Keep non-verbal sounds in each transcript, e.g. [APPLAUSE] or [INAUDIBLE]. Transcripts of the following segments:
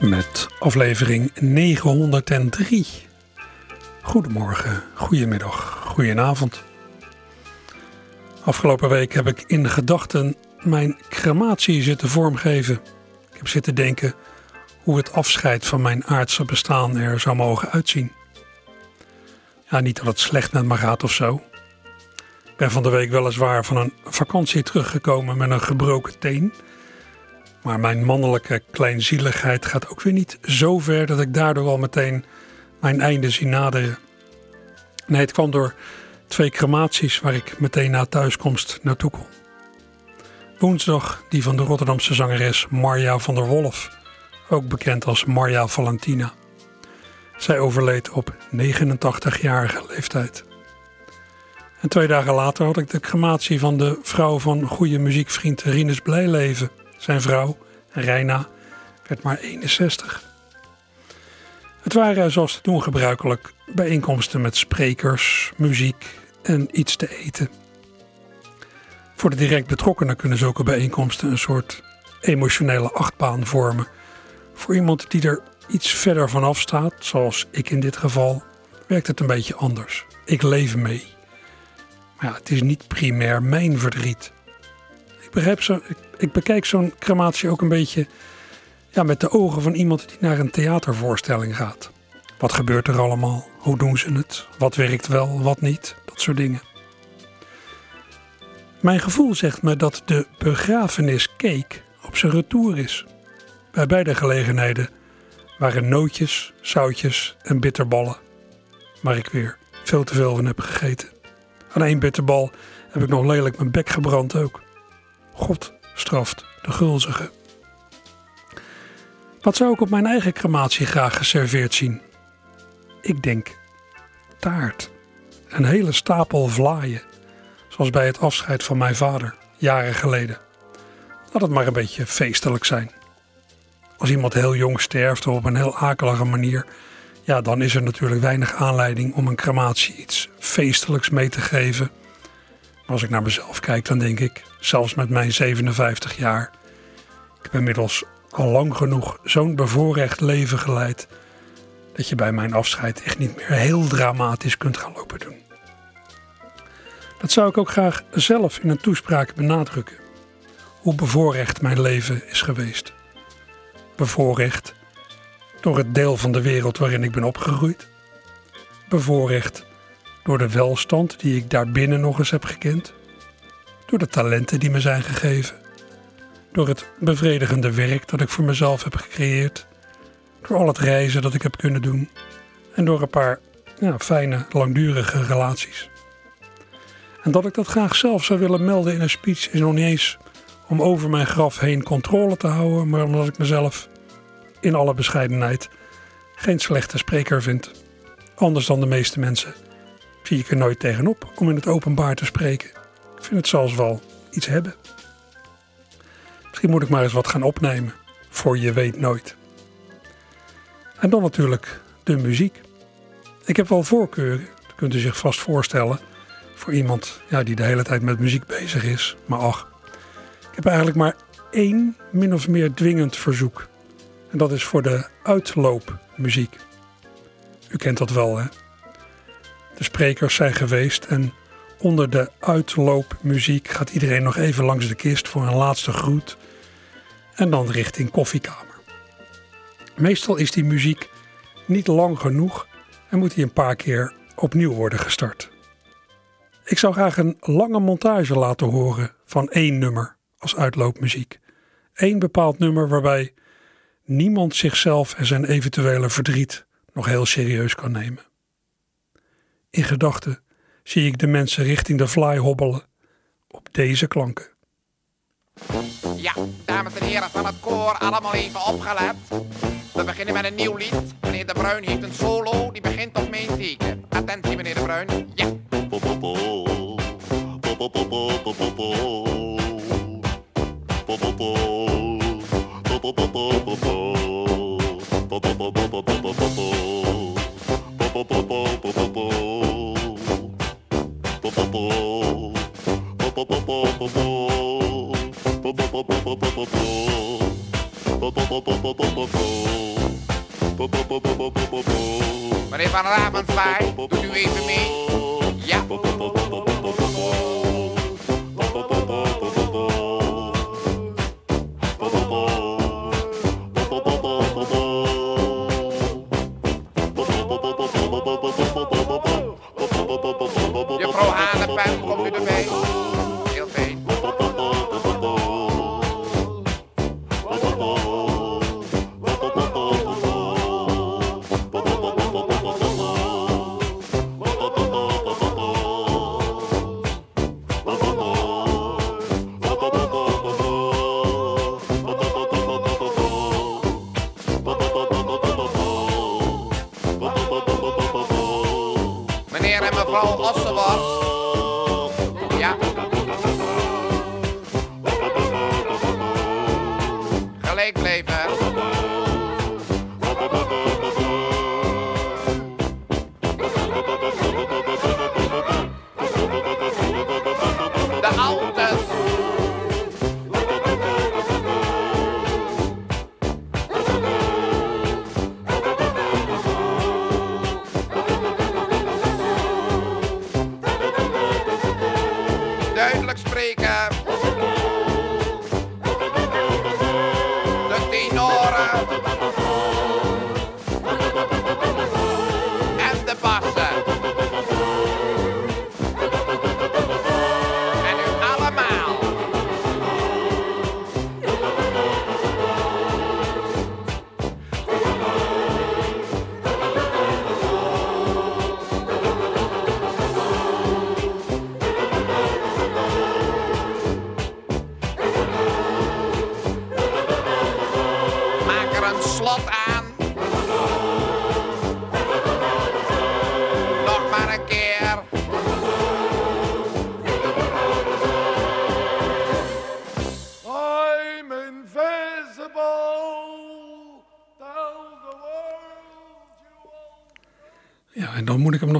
Met aflevering 903. Goedemorgen, goedemiddag, goedenavond. Afgelopen week heb ik in gedachten mijn crematie zitten vormgeven. Ik heb zitten denken hoe het afscheid van mijn aardse bestaan er zou mogen uitzien. Ja, niet dat het slecht met me gaat of zo. Ik ben van de week weliswaar van een vakantie teruggekomen met een gebroken teen. Maar mijn mannelijke kleinzieligheid gaat ook weer niet zo ver dat ik daardoor al meteen mijn einde zie naderen. Nee, het kwam door twee crematies waar ik meteen na thuiskomst naartoe kon. Woensdag die van de Rotterdamse zangeres Marja van der Wolf, ook bekend als Marja Valentina. Zij overleed op 89-jarige leeftijd. En twee dagen later had ik de crematie van de vrouw van goede muziekvriend Rinus Blijleven. Zijn vrouw, Reina, werd maar 61. Het waren zoals te doen gebruikelijk bijeenkomsten met sprekers, muziek en iets te eten. Voor de direct betrokkenen kunnen zulke bijeenkomsten een soort emotionele achtbaan vormen. Voor iemand die er iets verder vanaf staat, zoals ik in dit geval, werkt het een beetje anders. Ik leef mee. Maar het is niet primair mijn verdriet. Ik, begrijp ik, ik bekijk zo'n crematie ook een beetje ja, met de ogen van iemand die naar een theatervoorstelling gaat. Wat gebeurt er allemaal? Hoe doen ze het? Wat werkt wel, wat niet? Dat soort dingen. Mijn gevoel zegt me dat de begrafeniscake op zijn retour is. Bij beide gelegenheden waren nootjes, zoutjes en bitterballen. Waar ik weer veel te veel van heb gegeten. Aan één bitterbal heb ik nog lelijk mijn bek gebrand ook. God straft de gulzige. Wat zou ik op mijn eigen crematie graag geserveerd zien? Ik denk taart. Een hele stapel vlaaien. Zoals bij het afscheid van mijn vader, jaren geleden. Laat het maar een beetje feestelijk zijn. Als iemand heel jong sterft op een heel akelige manier, ja, dan is er natuurlijk weinig aanleiding om een crematie iets feestelijks mee te geven. Als ik naar mezelf kijk, dan denk ik, zelfs met mijn 57 jaar, ik heb inmiddels al lang genoeg zo'n bevoorrecht leven geleid dat je bij mijn afscheid echt niet meer heel dramatisch kunt gaan lopen doen. Dat zou ik ook graag zelf in een toespraak benadrukken. Hoe bevoorrecht mijn leven is geweest. Bevoorrecht door het deel van de wereld waarin ik ben opgegroeid. Bevoorrecht door de welstand die ik daarbinnen nog eens heb gekend. Door de talenten die me zijn gegeven. Door het bevredigende werk dat ik voor mezelf heb gecreëerd. Door al het reizen dat ik heb kunnen doen. En door een paar ja, fijne, langdurige relaties. En dat ik dat graag zelf zou willen melden in een speech is nog niet eens om over mijn graf heen controle te houden, maar omdat ik mezelf in alle bescheidenheid geen slechte spreker vind. Anders dan de meeste mensen zie ik er nooit tegenop om in het openbaar te spreken. Ik vind het zelfs wel iets hebben. Misschien moet ik maar eens wat gaan opnemen, voor je weet nooit. En dan natuurlijk de muziek. Ik heb wel voorkeuren, dat kunt u zich vast voorstellen, voor iemand ja, die de hele tijd met muziek bezig is. Maar ach, ik heb eigenlijk maar één min of meer dwingend verzoek. En dat is voor de uitloopmuziek. U kent dat wel, hè? De sprekers zijn geweest en onder de uitloopmuziek gaat iedereen nog even langs de kist voor een laatste groet en dan richting koffiekamer. Meestal is die muziek niet lang genoeg en moet die een paar keer opnieuw worden gestart. Ik zou graag een lange montage laten horen van één nummer als uitloopmuziek. Eén bepaald nummer waarbij niemand zichzelf en zijn eventuele verdriet nog heel serieus kan nemen. In gedachten zie ik de mensen richting de fly hobbelen op deze klanken. Ja, dames en heren van het koor, allemaal even opgelet. We beginnen met een nieuw lied. Meneer De Bruin heeft een solo, die begint op mijn teken. Attentie, meneer De Bruin. Ja. Meneer Van Ravenswaai, doet u even mee? Ja.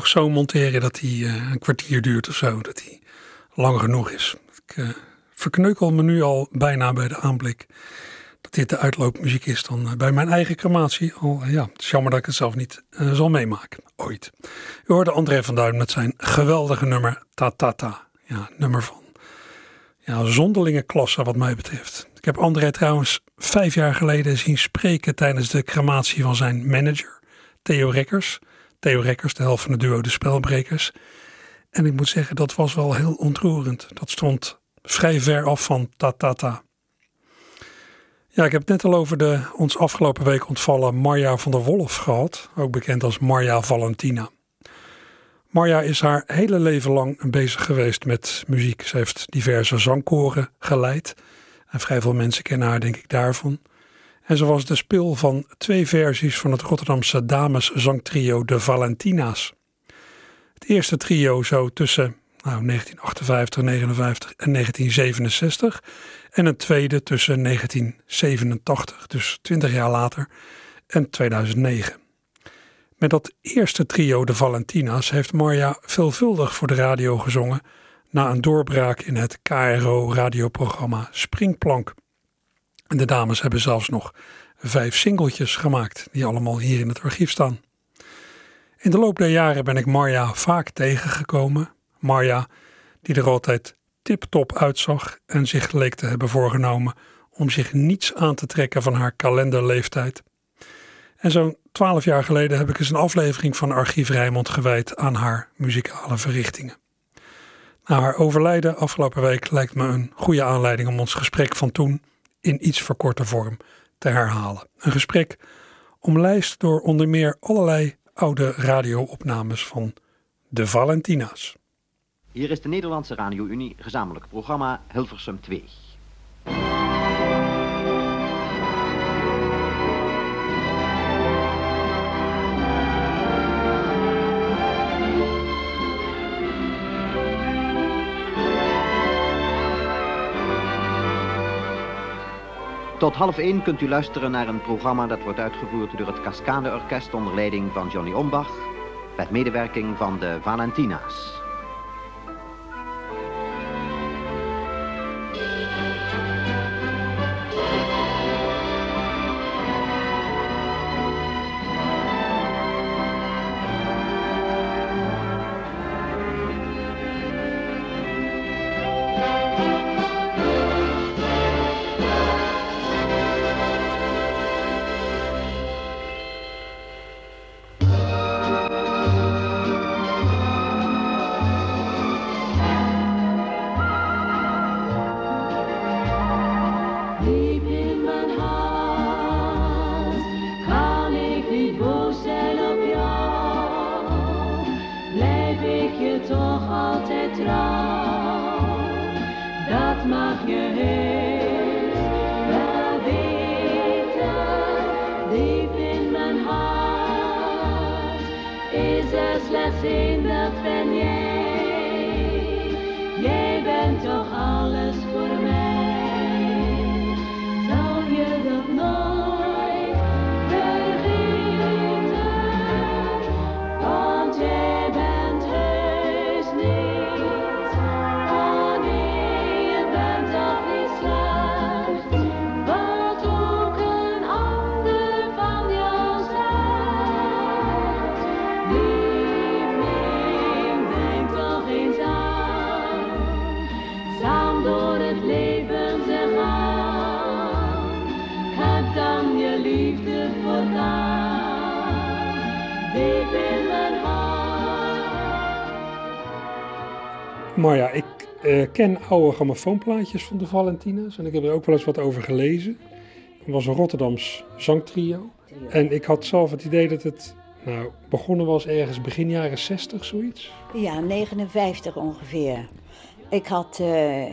Zo monteren dat hij eh, een kwartier duurt of zo. Dat hij lang genoeg is. Ik eh, verkneukel me nu al bijna bij de aanblik dat dit de uitloopmuziek is dan eh, bij mijn eigen crematie. Al, ja, het is jammer dat ik het zelf niet zal meemaken. Ooit. U hoorde André van Duin met zijn geweldige nummer Ta Ta Ta. Ja, nummer van ja, zonderlinge klasse wat mij betreft. Ik heb André trouwens vijf jaar geleden zien spreken tijdens de crematie van zijn manager, Theo Rekkers. Theo Rekkers, de helft van het duo De Spelbrekers. En ik moet zeggen, dat was wel heel ontroerend. Dat stond vrij ver af van Ta Ta Ta. Ja, ik heb het net al over de ons afgelopen week ontvallen Marja van der Wolf gehad. Ook bekend als Marja Valentina. Marja is haar hele leven lang bezig geweest met muziek. Ze heeft diverse zangkoren geleid. En vrij veel mensen kennen haar denk ik daarvan. En ze was de spil van twee versies van het Rotterdamse dameszangtrio De Valentina's. Het eerste trio zo tussen nou, 1958, 59 en 1967. En het tweede tussen 1987, dus 20 jaar later, en 2009. Met dat eerste trio, de Valentina's, heeft Marja veelvuldig voor de radio gezongen na een doorbraak in het KRO-radioprogramma Springplank. De dames hebben zelfs nog vijf singeltjes gemaakt, die allemaal hier in het archief staan. In de loop der jaren ben ik Marja vaak tegengekomen. Marja, die er altijd tip-top uitzag en zich leek te hebben voorgenomen om zich niets aan te trekken van haar kalenderleeftijd. En zo'n twaalf jaar geleden heb ik eens een aflevering van Archief Rijmond gewijd aan haar muzikale verrichtingen. Na haar overlijden afgelopen week lijkt me een goede aanleiding om ons gesprek van toen in iets verkorte vorm te herhalen. Een gesprek omlijst door onder meer allerlei oude radioopnames van de Valentina's. Hier is de Nederlandse Radio-Unie gezamenlijk programma Hilversum 2. Tot half één kunt u luisteren naar een programma dat wordt uitgevoerd door het Cascade Orkest onder leiding van Johnny Ombach, met medewerking van de Valentina's. Maar ja, ik eh, ken oude grammofoonplaatjes van de Valentina's en ik heb er ook wel eens wat over gelezen. Het was een Rotterdams zangtrio. En ik had zelf het idee dat het nou, begonnen was ergens begin jaren 60, zoiets. Ja, 59 ongeveer. Ik had eh,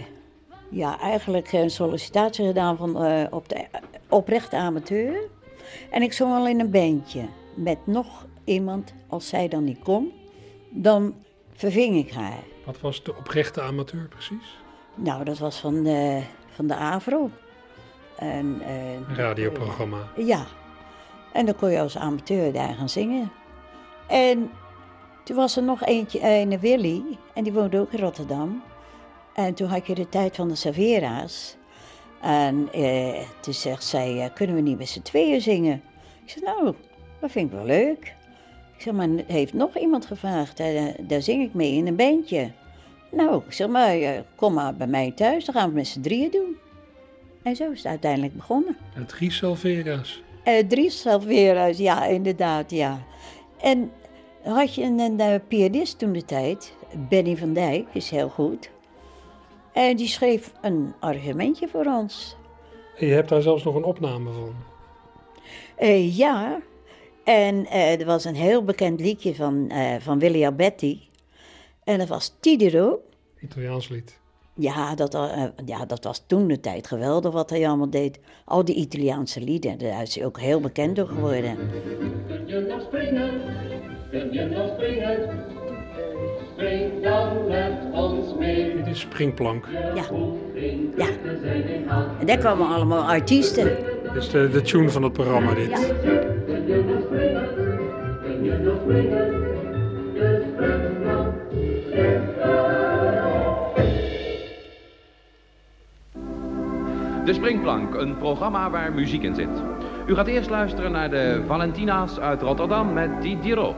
ja, eigenlijk een sollicitatie gedaan van, eh, op de oprechte amateur. En ik zong al in een bandje met nog iemand. Als zij dan niet kon, dan verving ik haar. Wat was de oprechte amateur precies? Nou, dat was van de, van de AVRO. En, eh, Een radioprogramma. Ja. En dan kon je als amateur daar gaan zingen. En toen was er nog eentje, een Willy, en die woonde ook in Rotterdam. En toen had je de tijd van de Savera's. En eh, toen zegt zij, eh, kunnen we niet met z'n tweeën zingen? Ik zeg, nou, dat vind ik wel leuk. Zeg, maar heeft nog iemand gevraagd, eh, daar zing ik mee in een bandje. Nou, zeg maar, eh, kom maar bij mij thuis, dan gaan we het met z'n drieën doen. En zo is het uiteindelijk begonnen. Het drie Salvera's. Eh Dries Salvera's, ja, inderdaad, ja. En had je een, een, pianist toen de tijd, Benny van Dijk, is heel goed. En die schreef een argumentje voor ons. En je hebt daar zelfs nog een opname van. Eh, ja, en eh, er was een heel bekend liedje van, eh van Willy Alberti. En dat was Tidero. Italiaans lied. Ja dat, eh, ja, dat was toen de tijd geweldig wat hij allemaal deed. Al die Italiaanse lieden, daar is hij ook heel bekend door geworden. Kun je nog springen? Kun je nog springen? Spring dan met ons mee. Dit is Springplank. Ja, ja. En daar kwamen allemaal artiesten. Dit is de, de tune van het programma dit. De Springplank, een programma waar muziek in zit. U gaat eerst luisteren naar de Valentina's uit Rotterdam met Didiero.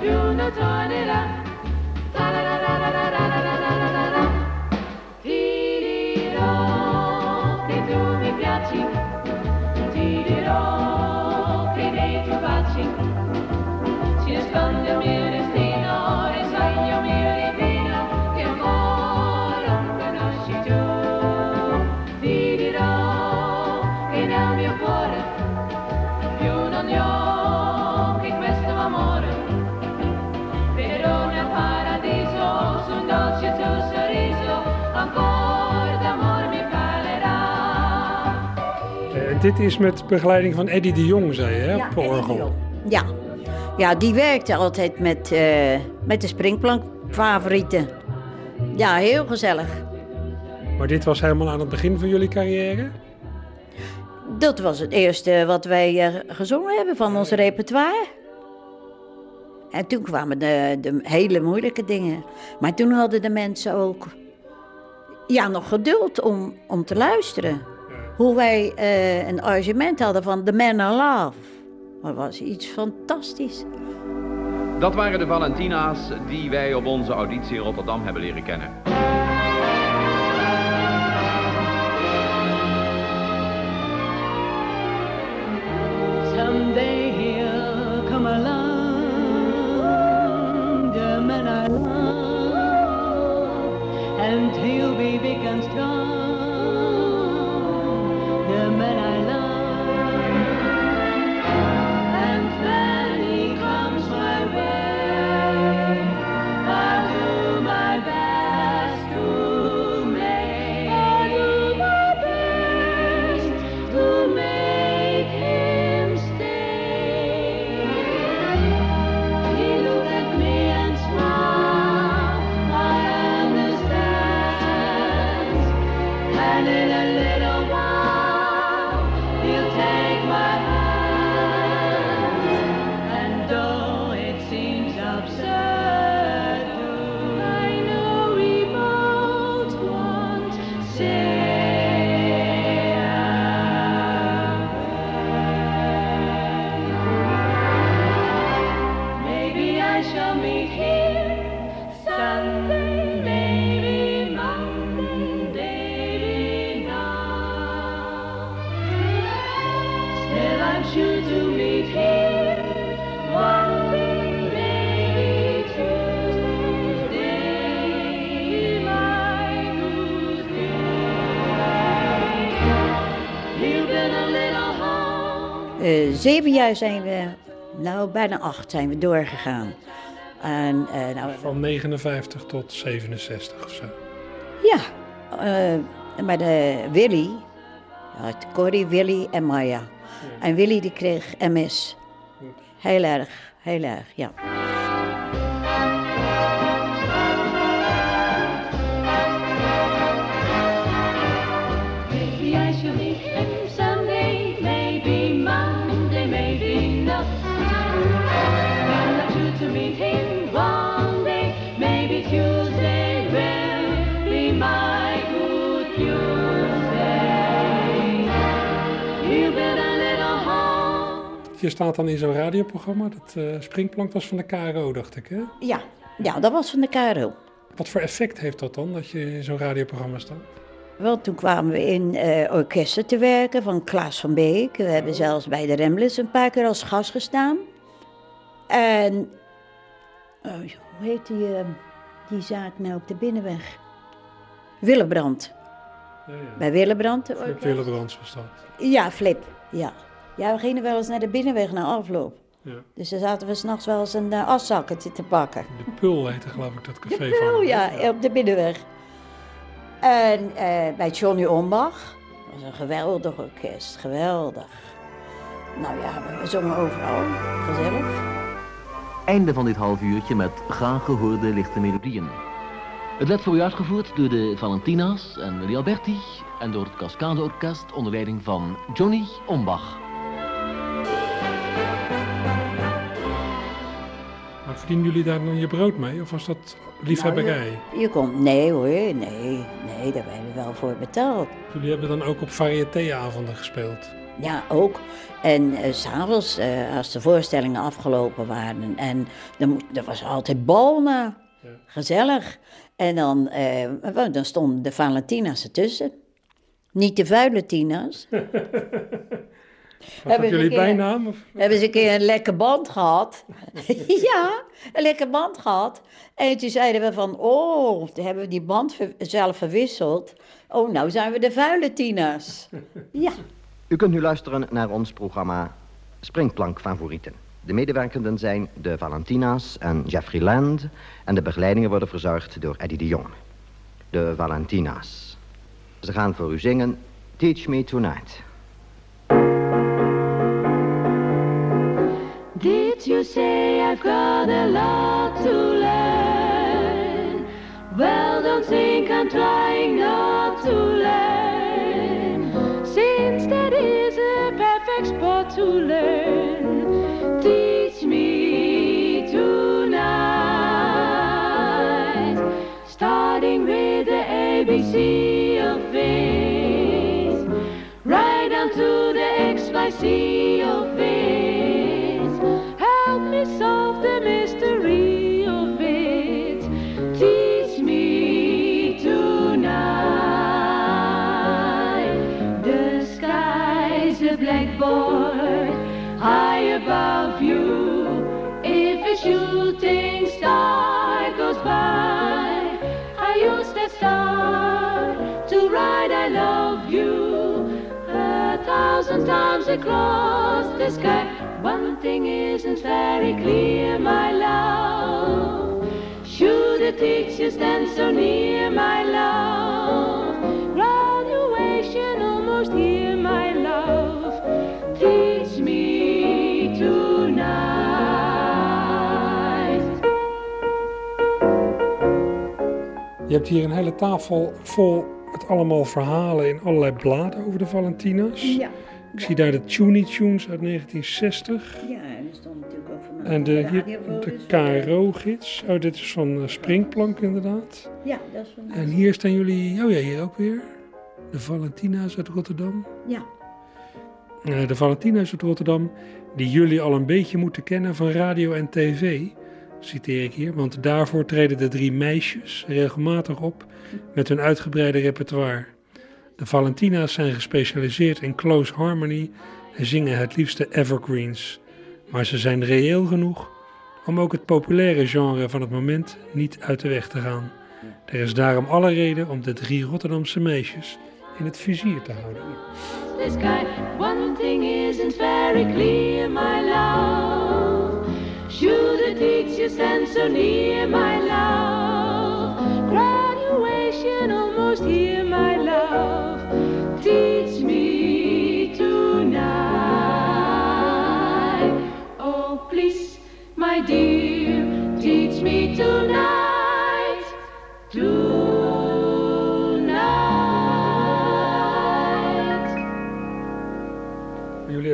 ognuno suonerà. Ti dirò che tu mi piaci, ti dirò che nei tuoi baci si nasconde un mio destino, il sogno mio divino che ancora non conosci tu. Dit is met begeleiding van Eddie de Jong, zei je, hè, op orgel. Ja. ja, die werkte altijd met, eh, met de springplankfavorieten. Ja, heel gezellig. Maar dit was helemaal aan het begin van jullie carrière? Dat was het eerste wat wij eh, gezongen hebben van ons repertoire. En toen kwamen de, de hele moeilijke dingen. Maar toen hadden de mensen ook ja, nog geduld om, om te luisteren. Hoe wij eh, een arrangement hadden van The Man I Love. Dat was iets fantastisch. Dat waren de Valentina's die wij op onze auditie in Rotterdam hebben leren kennen. Zeven jaar zijn we, nou bijna acht zijn we doorgegaan. En, eh, nou, Van 59 tot 67 of zo. ja, eh, maar de Willy, ja, Corrie, Willy en Maya. En Willy die kreeg MS. Heel erg, heel erg, ja. Je staat dan in zo'n radioprogramma. Dat eh, Springplank was van de KRO, dacht ik, hè? Ja, ja dat was van de KRO. Wat voor effect heeft dat dan, dat je in zo'n radioprogramma staat? Wel, toen kwamen we in eh, orkesten te werken van Klaas van Beek. We hebben zelfs bij de Remblers een paar keer als gast gestaan. En, oh, hoe heet die, eh, die zaak nou op de Binnenweg? Willebrand. Ja, ja. Bij Willebrand. Flip orkest. Willebrands was dat. Ja, Flip, ja. Ja, we gingen wel eens naar de Binnenweg na afloop. Ja. Dus dan zaten we s'nachts wel eens een uh, afzakkertje te pakken. De Pul heette geloof ik dat café De van. Pul, hem. ja, op de Binnenweg. En eh, bij Johnny Ombach, dat was een geweldig orkest, geweldig. Nou ja, we zongen overal, gezellig. Einde van dit half uurtje met graag gehoorde lichte melodieën. Het werd voor u uitgevoerd door de Valentina's en Willy Alberti en door het Cascade Orkest onder leiding van Johnny Ombach. Verdienen jullie daar dan je brood mee? Of was dat liefhebberij? Je komt, nee hoor, nee, nee, daar werden we wel voor betaald. Jullie hebben dan ook op variétéavonden gespeeld. Ja, ook. En eh, s s'avonds, eh, als de voorstellingen afgelopen waren, en er was altijd bal na. Gezellig. En dan, eh, dan stonden de Valentina's ertussen. Niet de vuile Tina's. [LAUGHS] Hebben jullie een keer- bijnaam? Of? Hebben ze een keer een lekker band gehad? [LAUGHS] ja, een lekker band gehad. En toen zeiden we van, oh, toen hebben we die band ver- zelf verwisseld. Oh, nou zijn we de vuile [LAUGHS] ja. U kunt nu luisteren naar ons programma Springplank Favorieten. De medewerkenden zijn de Valentina's en Jeffrey Land en de begeleidingen worden verzorgd door Eddie de Jong. De Valentina's. Ze gaan voor u zingen Teach Me Tonight. Did you say I've got a lot to learn? Well, don't think I'm trying not to learn. Since that is a perfect spot to learn, teach me tonight. Starting with the ABC of things, right down to the XYZ across the sky. One thing isn't very clear, my love. Should the teacher stand so near, my love? Graduation almost here, my love. Teach me tonight. Je hebt hier een hele tafel vol met allemaal verhalen in allerlei bladen over de Valentina's. Ja. Ik zie daar de Toonie Tunes uit 1960. Ja, en er stond natuurlijk ook van En de, hier, de KRO-gids. Oh, dit is van eh, Springplank inderdaad. Ja, dat is van... En hier staan jullie, oh ja, hier ook weer. De Valentina's uit Rotterdam. Ja. Eh, de Valentina's uit Rotterdam, die jullie al een beetje moeten kennen van radio en tv, citeer ik hier. Want daarvoor treden de drie meisjes regelmatig op met hun uitgebreide repertoire. De Valentina's zijn gespecialiseerd in close harmony en zingen het liefste evergreens. Maar ze zijn reëel genoeg om ook het populaire genre van het moment niet uit de weg te gaan. Er is daarom alle reden om de drie Rotterdamse meisjes in het vizier te houden. the sky. One thing isn't very clear, my love. Should so near, my love? Almost here, my love.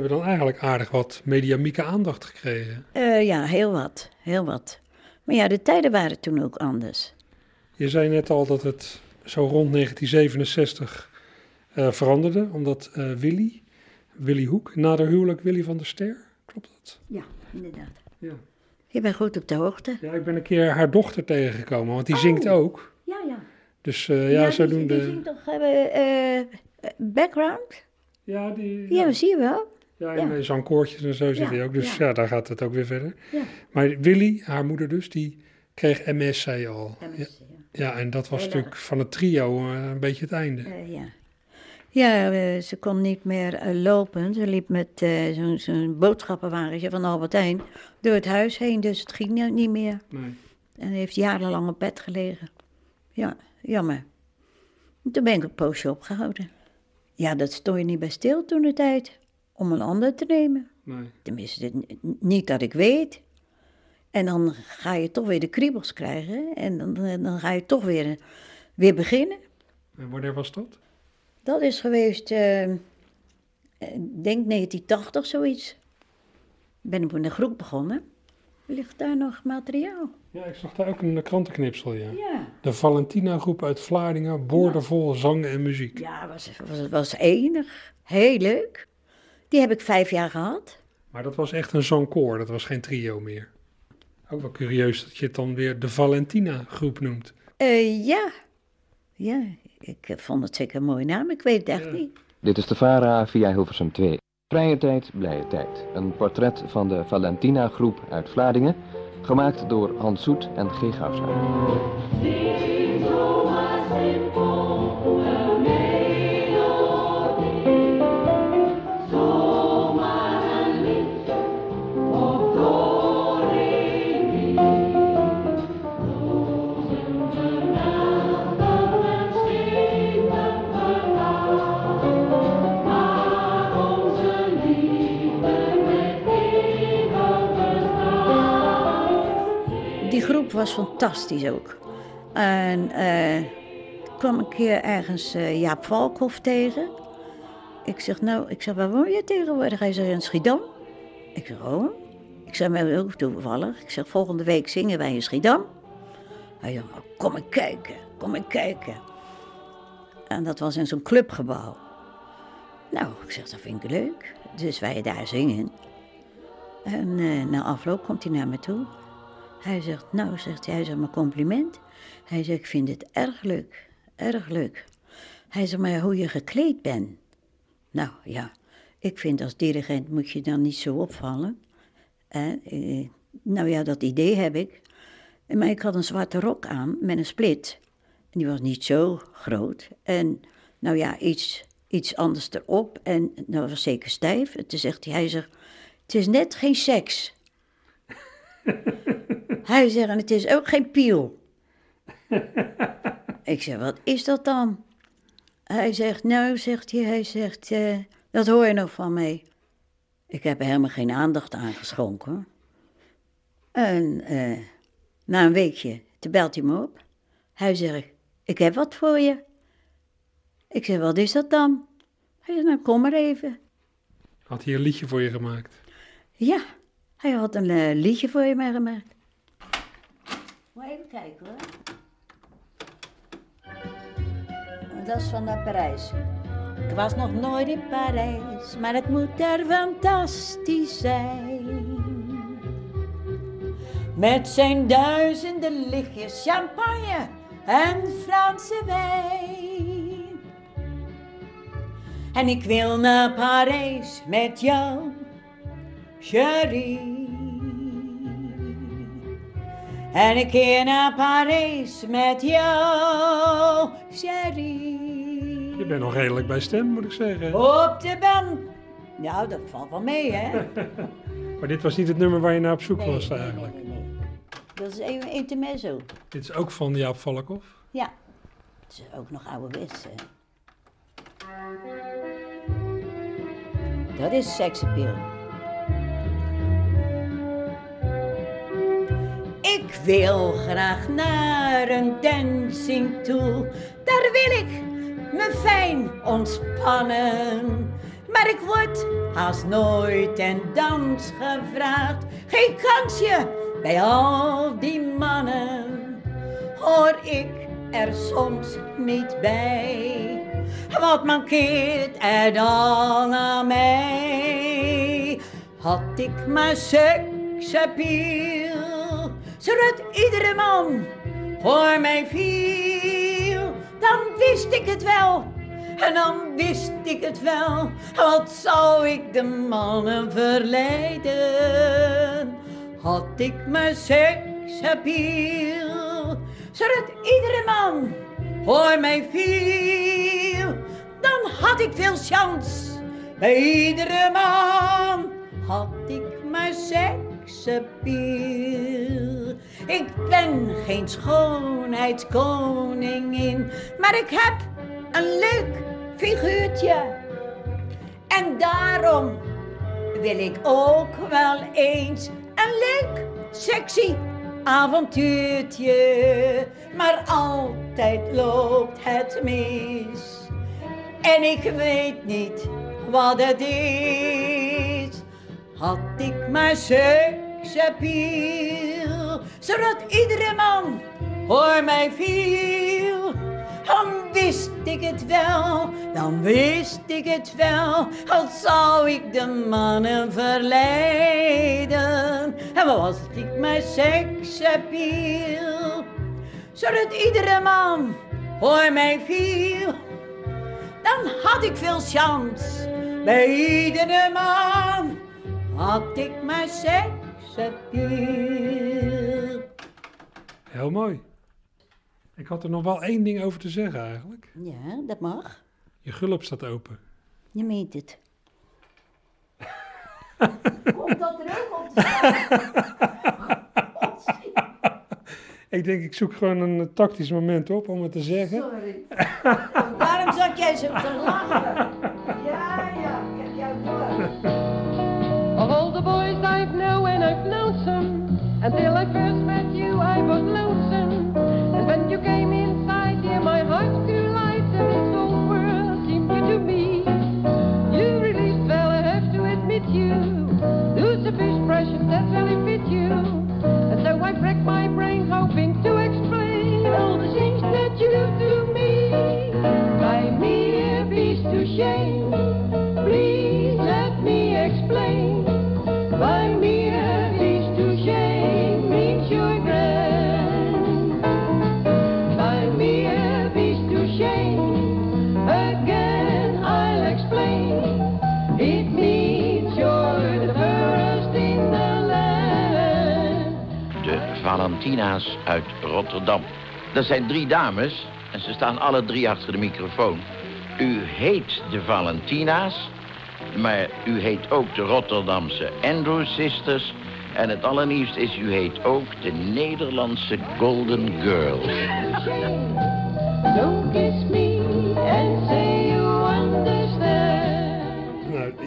Hebben dan eigenlijk aardig wat mediamieke aandacht gekregen. Eh, ja, heel wat. Heel wat. Maar ja, de tijden waren toen ook anders. Je zei net al dat het zo rond 1967 eh, veranderde, omdat eh, Willy, Willy Hoek, nader huwelijk Willy van der Ster, klopt dat? Ja, inderdaad. Ja. Je bent goed op de hoogte. Ja, ik ben een keer haar dochter tegengekomen, want die zingt ook. Ja, ja. Dus eh, ja, die, zodoende... die zingt toch background? Ja, die... Ja, zie je wel. Ja, Ja. en zangkoortjes en zo zit Ja, hij ook. Dus ja. ja. daar gaat het ook weer verder. Ja. Maar Willy, haar moeder dus, die kreeg MS, zei je al. Ja. ja, en dat was natuurlijk van het trio een beetje het einde. Ja. Ja, eh, ze kon niet meer eh, lopen. Ze liep met eh, zo'n zo'n boodschappenwagentje van Albert Heijn door het huis heen, dus het ging nou niet meer. Nee. En heeft jarenlang op bed gelegen. Ja, jammer. En Toen ben ik een poosje opgehouden. Ja, dat stond je niet bij stil toen de tijd, om een ander te nemen. Nee. Tenminste, niet dat ik weet. En dan ga je toch weer de kriebels krijgen en dan, dan ga je toch weer, weer beginnen. En wanneer was dat? Dat is geweest, ik denk 1980 zoiets. Ben ik met een groep begonnen. Ligt daar nog materiaal? Ja, ik zag daar ook een krantenknipsel, ja. Ja. De Valentina-groep uit Vlaardingen, boordevol zang en muziek. Ja, was, was, was enig. Heel leuk. Die heb ik vijf jaar gehad. Maar dat was echt een zangkoor, dat was geen trio meer. Ook wel curieus dat je het dan weer de Valentina-groep noemt. Eh, ja. Ja, ik eh, vond het zeker een mooie naam. Ik weet het echt Ja. niet. Dit is de VARA via Hilversum 2. Vrije tijd, blije tijd. Een portret van de Valentina groep uit Vlaardingen. Gemaakt door Hans Soet en G. Gouwstra. Was fantastisch ook. En ik kwam een keer ergens eh, Jaap Valkhoff tegen. Ik zeg, nou, ik zeg, waar woon je tegenwoordig? Hij zei, in Schiedam. Ik zeg, oh. Ik zeg, maar heel toevallig. Ik zeg, volgende week zingen wij in Schiedam. Hij "Nou, kom maar kijken, kom maar kijken. En dat was in zo'n clubgebouw. Nou, ik zeg, dat vind ik leuk. Dus wij daar zingen. En eh, na afloop komt hij naar me toe. Hij zegt, nou, zegt hij, hij zegt, mijn compliment. Hij zegt, ik vind het erg leuk, erg leuk. Hij zegt, maar hoe je gekleed bent. Nou, ja, ik vind als dirigent moet je dan niet zo opvallen. Eh, nou ja, dat idee heb ik. Maar ik had een zwarte rok aan met een split. En die was niet zo groot. En nou ja, iets, iets anders erop. En dat was zeker stijf. En toen zegt hij, hij zegt, het is net geen seks. [LAUGHS] Hij zegt, en het is ook geen piel. [LAUGHS] ik zeg, wat is dat dan? Hij zegt, nou, zegt hij, hij zegt, eh, dat hoor je nog van mij. Ik heb er helemaal geen aandacht aan geschonken. En eh, na een weekje, toen belt hij me op. Hij zegt, ik heb wat voor je. Ik zeg, wat is dat dan? Hij zegt, nou, kom maar even. Had hij een liedje voor je gemaakt? Ja, hij had een eh, liedje voor je mij gemaakt. Even kijken hoor. Dat is van Parijs. Ik was nog nooit in Parijs, maar het moet daar fantastisch zijn. Met zijn duizenden lichtjes champagne en Franse wijn. En ik wil naar Parijs met jou, chérie. En ik keer naar Parijs met jou, chérie. Je bent nog redelijk bij stem, moet ik zeggen. Op de band. Nou, dat valt wel mee, hè? [LAUGHS] Maar dit was niet het nummer waar je naar op zoek Nee, was eigenlijk. nee, nee. Dat is even intermezzo. Dit is ook van Jaap Valkhoff. Ja. Het is ook nog ouderwets, hè? Dat is seksappeal. Ik wil graag naar een dancing toe. Daar wil ik me fijn ontspannen. Maar ik word haast nooit ten dans gevraagd. Geen kansje bij al die mannen. Hoor ik er soms niet bij. Wat mankeert er dan aan mij? Had ik maar seksappeal, zodat iedere man voor mij viel, dan wist ik het wel. En dan wist ik het wel, wat zou ik de mannen verleiden? Had ik maar seksappeal, zodat iedere man voor mij viel, dan had ik veel kans. Bij iedere man had ik Ik ben geen schoonheidskoningin, maar ik heb een leuk figuurtje. En daarom wil ik ook wel eens een leuk, sexy avontuurtje. Maar altijd loopt het mis. En ik weet niet wat het is. Had ik maar seksappeal, zodat iedere man voor mij viel. Dan wist ik het wel, dan wist ik het wel. Al zou ik de mannen verleiden. En was ik mijn seksappeal. Zodat iedere man voor mij viel. Dan had ik veel chance. Bij iedere man had ik mijn seksappeal. Heel mooi. Ik had er nog wel één ding over te zeggen eigenlijk. Ja, dat mag. Je gulp staat open. Je meent het. [LAUGHS] Komt dat er ook op te? [LAUGHS] Ik denk, ik zoek gewoon een eh, tactisch moment op om het te zeggen. Sorry. Waarom zat jij zo te lachen? Ja, ja, ik heb jou door. Of all the boys I've known and I've known some, until I first met you I was lonesome. And when you came inside, dear, my heart grew light and this whole world seemed new to me. You really well, I have to admit you. Lucifer's precious, that really fit you. And so I racked my brain hoping to explain all the things that you do to me. By mere beast to shame, Valentina's uit Rotterdam. Dat zijn drie dames en ze staan alle drie achter de microfoon. U heet de Valentina's, maar u heet ook de Rotterdamse Andrew Sisters. En het allernieuwste is, u heet ook de Nederlandse Golden Girls.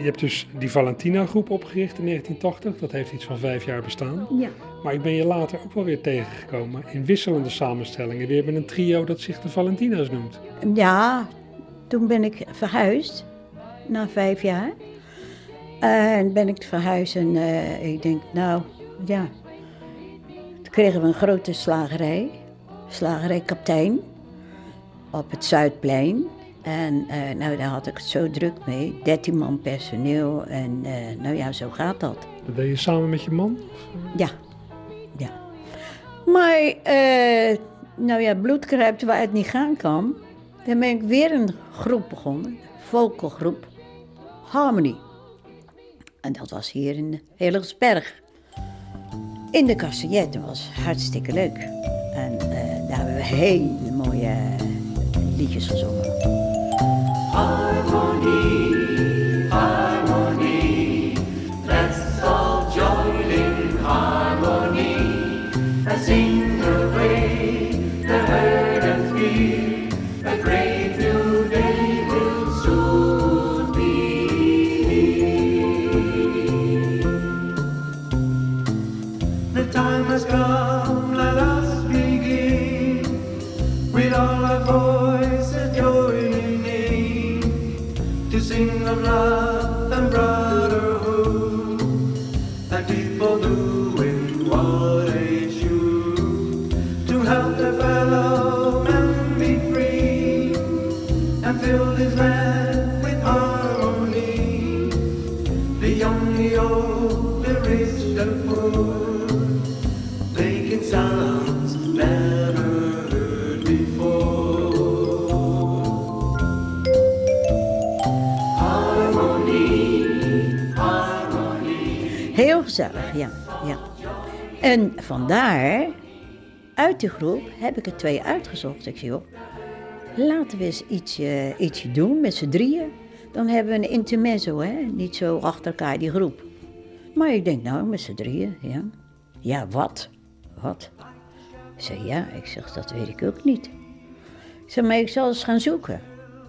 Je hebt dus die Valentina groep opgericht in 1980. Dat heeft iets van vijf jaar bestaan. Ja. Maar ik ben je later ook wel weer tegengekomen in wisselende samenstellingen. Weer met een trio dat zich de Valentina's noemt. Ja, toen ben ik verhuisd, na vijf jaar. En ben ik verhuisd en eh, ik denk, nou, ja. Toen kregen we een grote slagerij, slagerij Kaptein, op het Zuidplein. En eh, nou, daar had ik het zo druk mee, 13 man personeel en eh, nou ja, zo gaat dat. Dat deed je samen met je man? Ja, ja. Maar, eh, nou ja, bloed kruipt waar het niet gaan kan. Dan ben ik weer een groep begonnen, vogelgroep, Harmony. En dat was hier in Helingsberg. In de Cassaget, dat was hartstikke leuk. En daar hebben we hele mooie liedjes gezongen. Harmony, ja, ja. En vandaar, uit de groep, heb ik er twee uitgezocht. Ik zei, joh, laten we eens ietsje, ietsje doen met z'n drieën. Dan hebben we een intermezzo, hè. Niet zo achter elkaar, die groep. Maar ik denk, nou, met z'n drieën, ja. Ja, wat? Wat? Ik zei, ja, ik zeg, dat weet ik ook niet. Ik zei, maar ik zal eens gaan zoeken.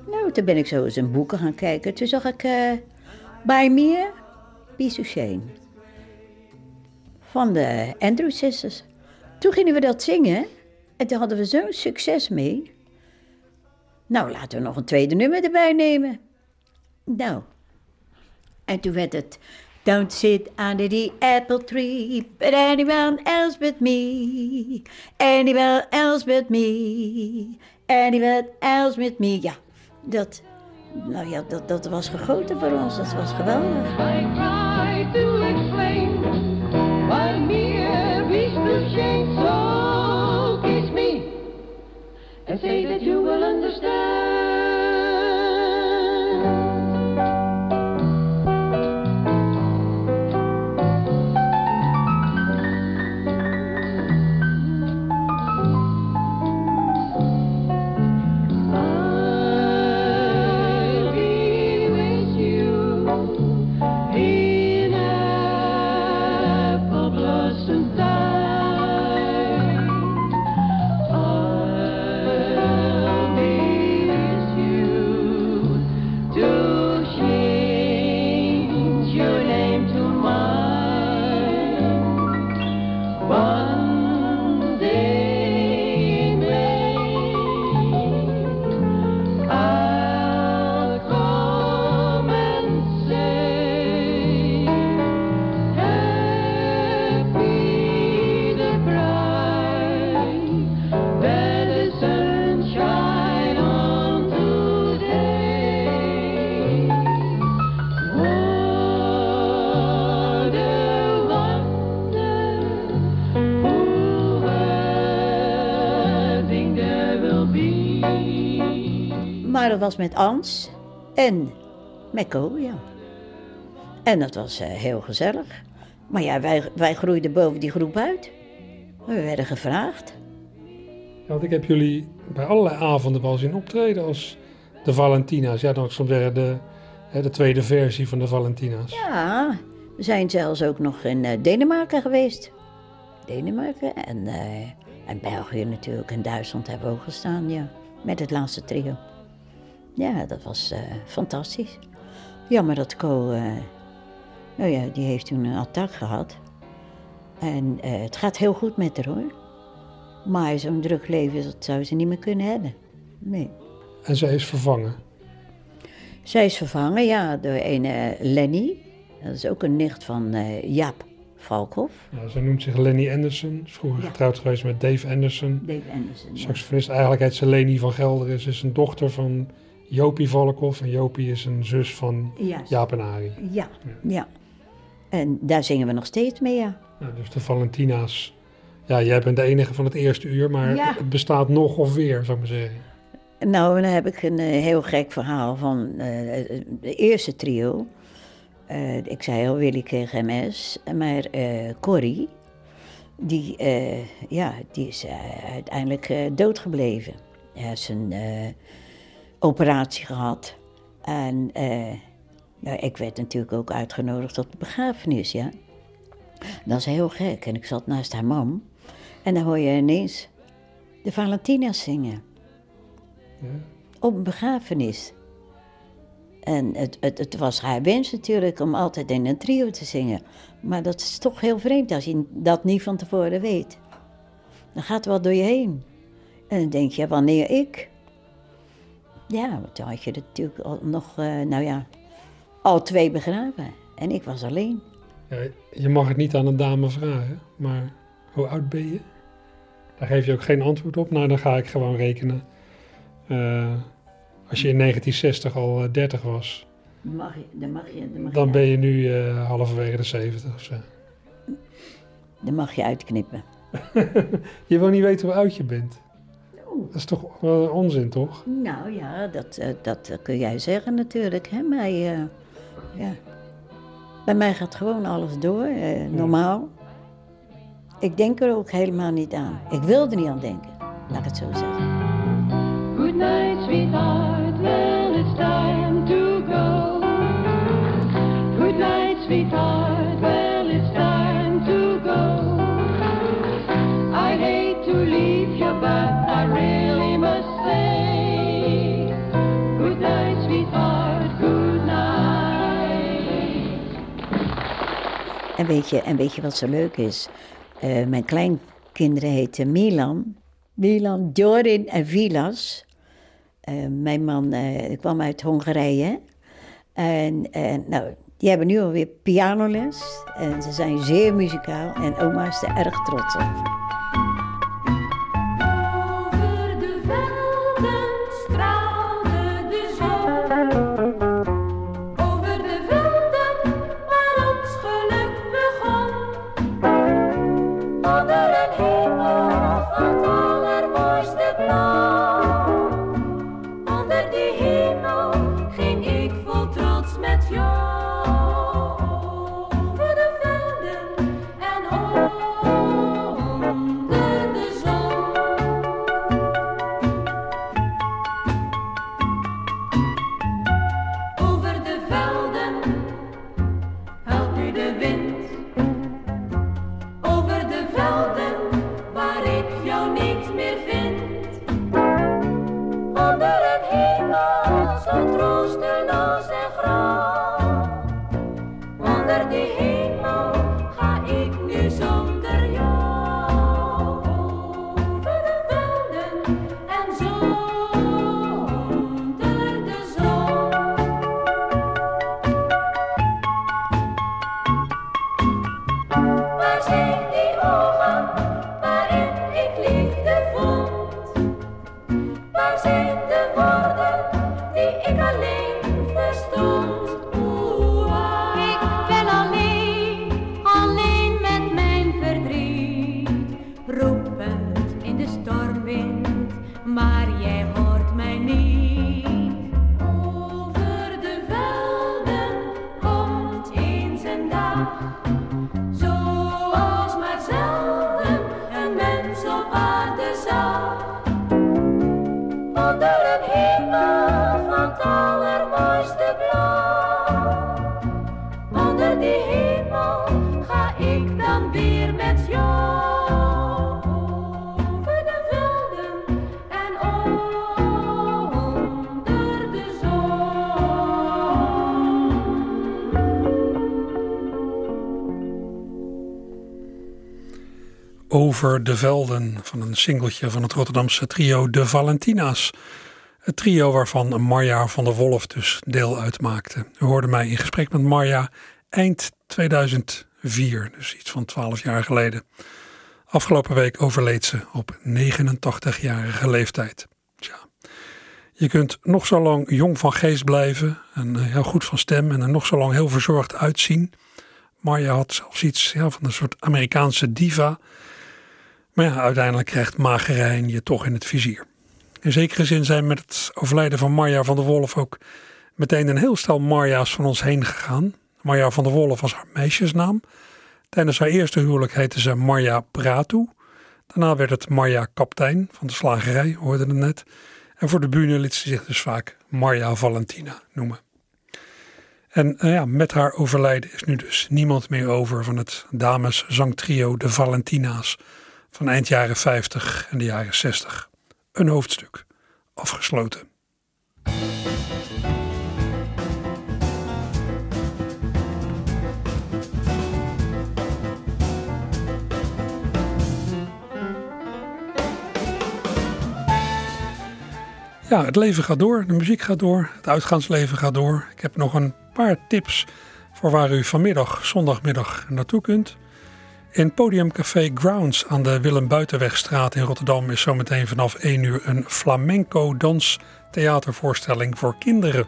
Nou, toen ben ik zo eens in boeken gaan kijken. Toen zag ik, eh bij me, Piece of Shame van de Andrew Sisters. Toen gingen we dat zingen en toen hadden we zo'n succes mee. Nou, laten we nog een tweede nummer erbij nemen. Nou, en toen werd het... Don't sit under the apple tree, but anyone else but me. Anyone else but me. Anyone else but me. Ja, dat, nou ja, dat, dat was gegoten voor ons. Dat was geweldig. So kiss me and say that you will understand. Was met Ans en met Co, ja. En dat was eh, heel gezellig. Maar ja, wij, wij groeiden boven die groep uit. We werden gevraagd. Ja, want ik heb jullie bij allerlei avonden wel zien optreden als de Valentina's. Ja, dan soms zeggen de, de tweede versie van de Valentina's. Ja, we zijn zelfs ook nog in eh, Denemarken geweest. Denemarken en, eh, en België natuurlijk. En Duitsland hebben we ook gestaan, ja. Met het laatste trio. Ja, dat was eh, fantastisch. Jammer dat Co... eh, nou ja, die heeft toen een attack gehad. En eh, het gaat heel goed met haar hoor. Maar zo'n druk leven, dat zou ze niet meer kunnen hebben. Nee. En zij is vervangen. Zij is vervangen, ja, door een Lenny. Dat is ook een nicht van Jaap Valkhoff. Ja, zij noemt zich Lenny Anderson. Is vroeger Ja. getrouwd geweest met Dave Anderson. Dave Anderson, ja. Saxofonist. Eigenlijk heet ze Leni van Gelder. Ze is een dochter van Jopie Valkhoff. En Jopie is een zus van Juist. Jaap en. Ja, ja. En daar zingen we nog steeds mee, ja. Ja, dus de Valentina's. Ja, jij bent de enige van het eerste uur, maar Ja. het bestaat nog of weer, zou ik maar zeggen. Nou, dan heb ik een eh, heel gek verhaal van eh, de eerste trio. Eh, ik zei al, Willy kreeg MS, maar eh Corrie, die, eh, ja, die is eh, uiteindelijk eh, doodgebleven. Een eh, operatie gehad. En eh, nou, ik werd natuurlijk ook uitgenodigd op de begrafenis, ja. Dat is heel gek. En ik zat naast haar mam. En dan hoor je ineens de Valentina's zingen. Op een begrafenis. En het, het, het was haar wens natuurlijk om altijd in een trio te zingen. Maar dat is toch heel vreemd als je dat niet van tevoren weet. Dan gaat het wel door je heen. En dan denk je, wanneer ik? Ja, toen had je natuurlijk al nog, eh, nou ja, al twee begraven. En ik was alleen. Ja, je mag het niet aan een dame vragen, maar hoe oud ben je? Daar geef je ook geen antwoord op. Nou, dan ga ik gewoon rekenen. Eh, als je in 1960 al eh, 30 was, Dan mag je, dan mag je, dan mag dan je, ben je nu eh, halverwege de 70 of zo. dan mag je uitknippen. [LAUGHS] Je wil niet weten hoe oud je bent. Dat is toch wel onzin, toch? Nou ja, dat, eh, dat eh, kun jij zeggen natuurlijk. Hè? Maar eh, ja. bij mij gaat gewoon alles door, eh, normaal. Ik denk er ook helemaal niet aan. Ik wil er niet aan denken, laat ik het zo zeggen. Good night, sweetheart. Well, it's time to go. Good night, sweetheart. En weet je, en weet je wat zo leuk is? Eh, mijn kleinkinderen heten Milan. Milan, Jorin en Vilas. Eh, mijn man eh, kwam uit Hongarije. En nou, die hebben nu alweer pianoles. En ze zijn zeer muzikaal. En oma is er erg trots op. Over de velden van een singeltje van het Rotterdamse trio De Valentina's. Het trio waarvan Marja van der Wolf dus deel uitmaakte. U hoorde mij in gesprek met Marja eind 2004, dus iets van 12 jaar geleden. Afgelopen week overleed ze op 89-jarige leeftijd. Tja. Je kunt nog zo lang jong van geest blijven en heel goed van stem en er nog zo lang heel verzorgd uitzien. Marja had zelfs iets van een soort Amerikaanse diva. Maar ja, uiteindelijk krijgt magerijn je toch in het vizier. In zekere zin zijn met het overlijden van Marja van der Wolf ook meteen een heel stel Marja's van ons heen gegaan. Marja van der Wolf was haar meisjesnaam. Tijdens haar eerste huwelijk heette ze Marja Pratu. Daarna werd het Marja Kaptein van de slagerij, hoorde het net. En voor de bühne liet ze zich dus vaak Marja Valentina noemen. En eh, ja, met haar overlijden is nu dus niemand meer over van het dameszangtrio De Valentina's van eind jaren 50 en de jaren 60. Een hoofdstuk afgesloten. Ja, het leven gaat door, de muziek gaat door, het uitgaansleven gaat door. Ik heb nog een paar tips voor waar u vanmiddag, zondagmiddag, naartoe kunt. In Podiumcafé Grounds aan de Willem Buitenwegstraat in Rotterdam is zometeen vanaf 1 uur een flamenco danstheatervoorstelling voor kinderen.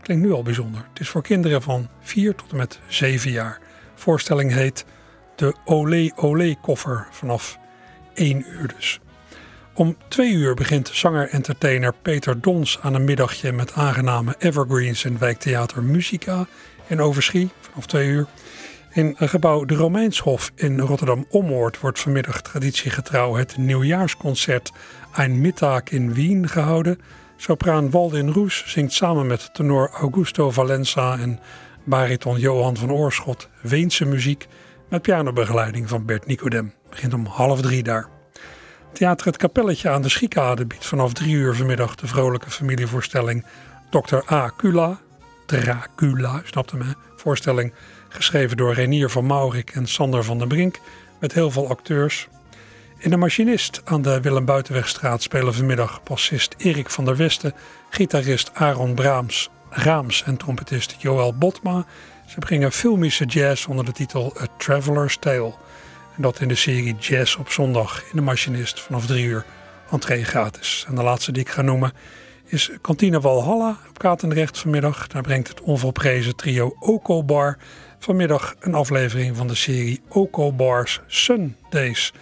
Klinkt nu al bijzonder. Het is voor kinderen van 4 tot en met 7 jaar. Voorstelling heet De Olé Olé koffer vanaf 1 uur dus. Om 2 uur begint zanger-entertainer Peter Dons aan een middagje met aangename evergreens in wijktheater Musica in Overschie vanaf 2 uur. In gebouw De Romeinshof in Rotterdam-Ommoord wordt vanmiddag traditiegetrouw het nieuwjaarsconcert Ein Mittag in Wien gehouden. Sopraan Waldin Roes zingt samen met tenor Augusto Valenza en bariton Johan van Oorschot Weense muziek met pianobegeleiding van Bert Nicodem. Begint om half drie daar. Theater Het Kapelletje aan de Schiekade biedt vanaf drie uur vanmiddag de vrolijke familievoorstelling Dr. A. Cula, Dracula, u snapt hem hè, voorstelling geschreven door Renier van Maurik en Sander van den Brink, met heel veel acteurs. In de Machinist aan de Willem Buitenwegstraat spelen vanmiddag bassist Erik van der Westen, gitarist Aaron Braams, Raams en trompetist Joël Botma. Ze brengen filmische jazz onder de titel A Traveler's Tale. En dat in de serie Jazz op zondag in de Machinist vanaf drie uur entree gratis. En de laatste die ik ga noemen is Kantine Walhalla op Katendrecht vanmiddag. Daar brengt het onvolprezen trio Oko Bar vanmiddag een aflevering van de serie Oko Bars Sundays.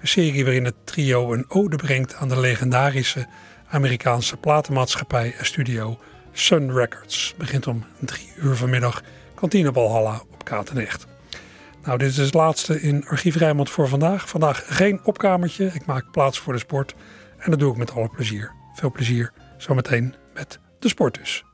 Een serie waarin het trio een ode brengt aan de legendarische Amerikaanse platenmaatschappij en studio Sun Records. Begint om drie uur vanmiddag. Kantine Walhalla op Katendrecht. Nou, dit is het laatste in Archief Rijnmond voor vandaag. Vandaag geen opkamertje. Ik maak plaats voor de sport. En dat doe ik met alle plezier. Veel plezier zometeen met de sport dus.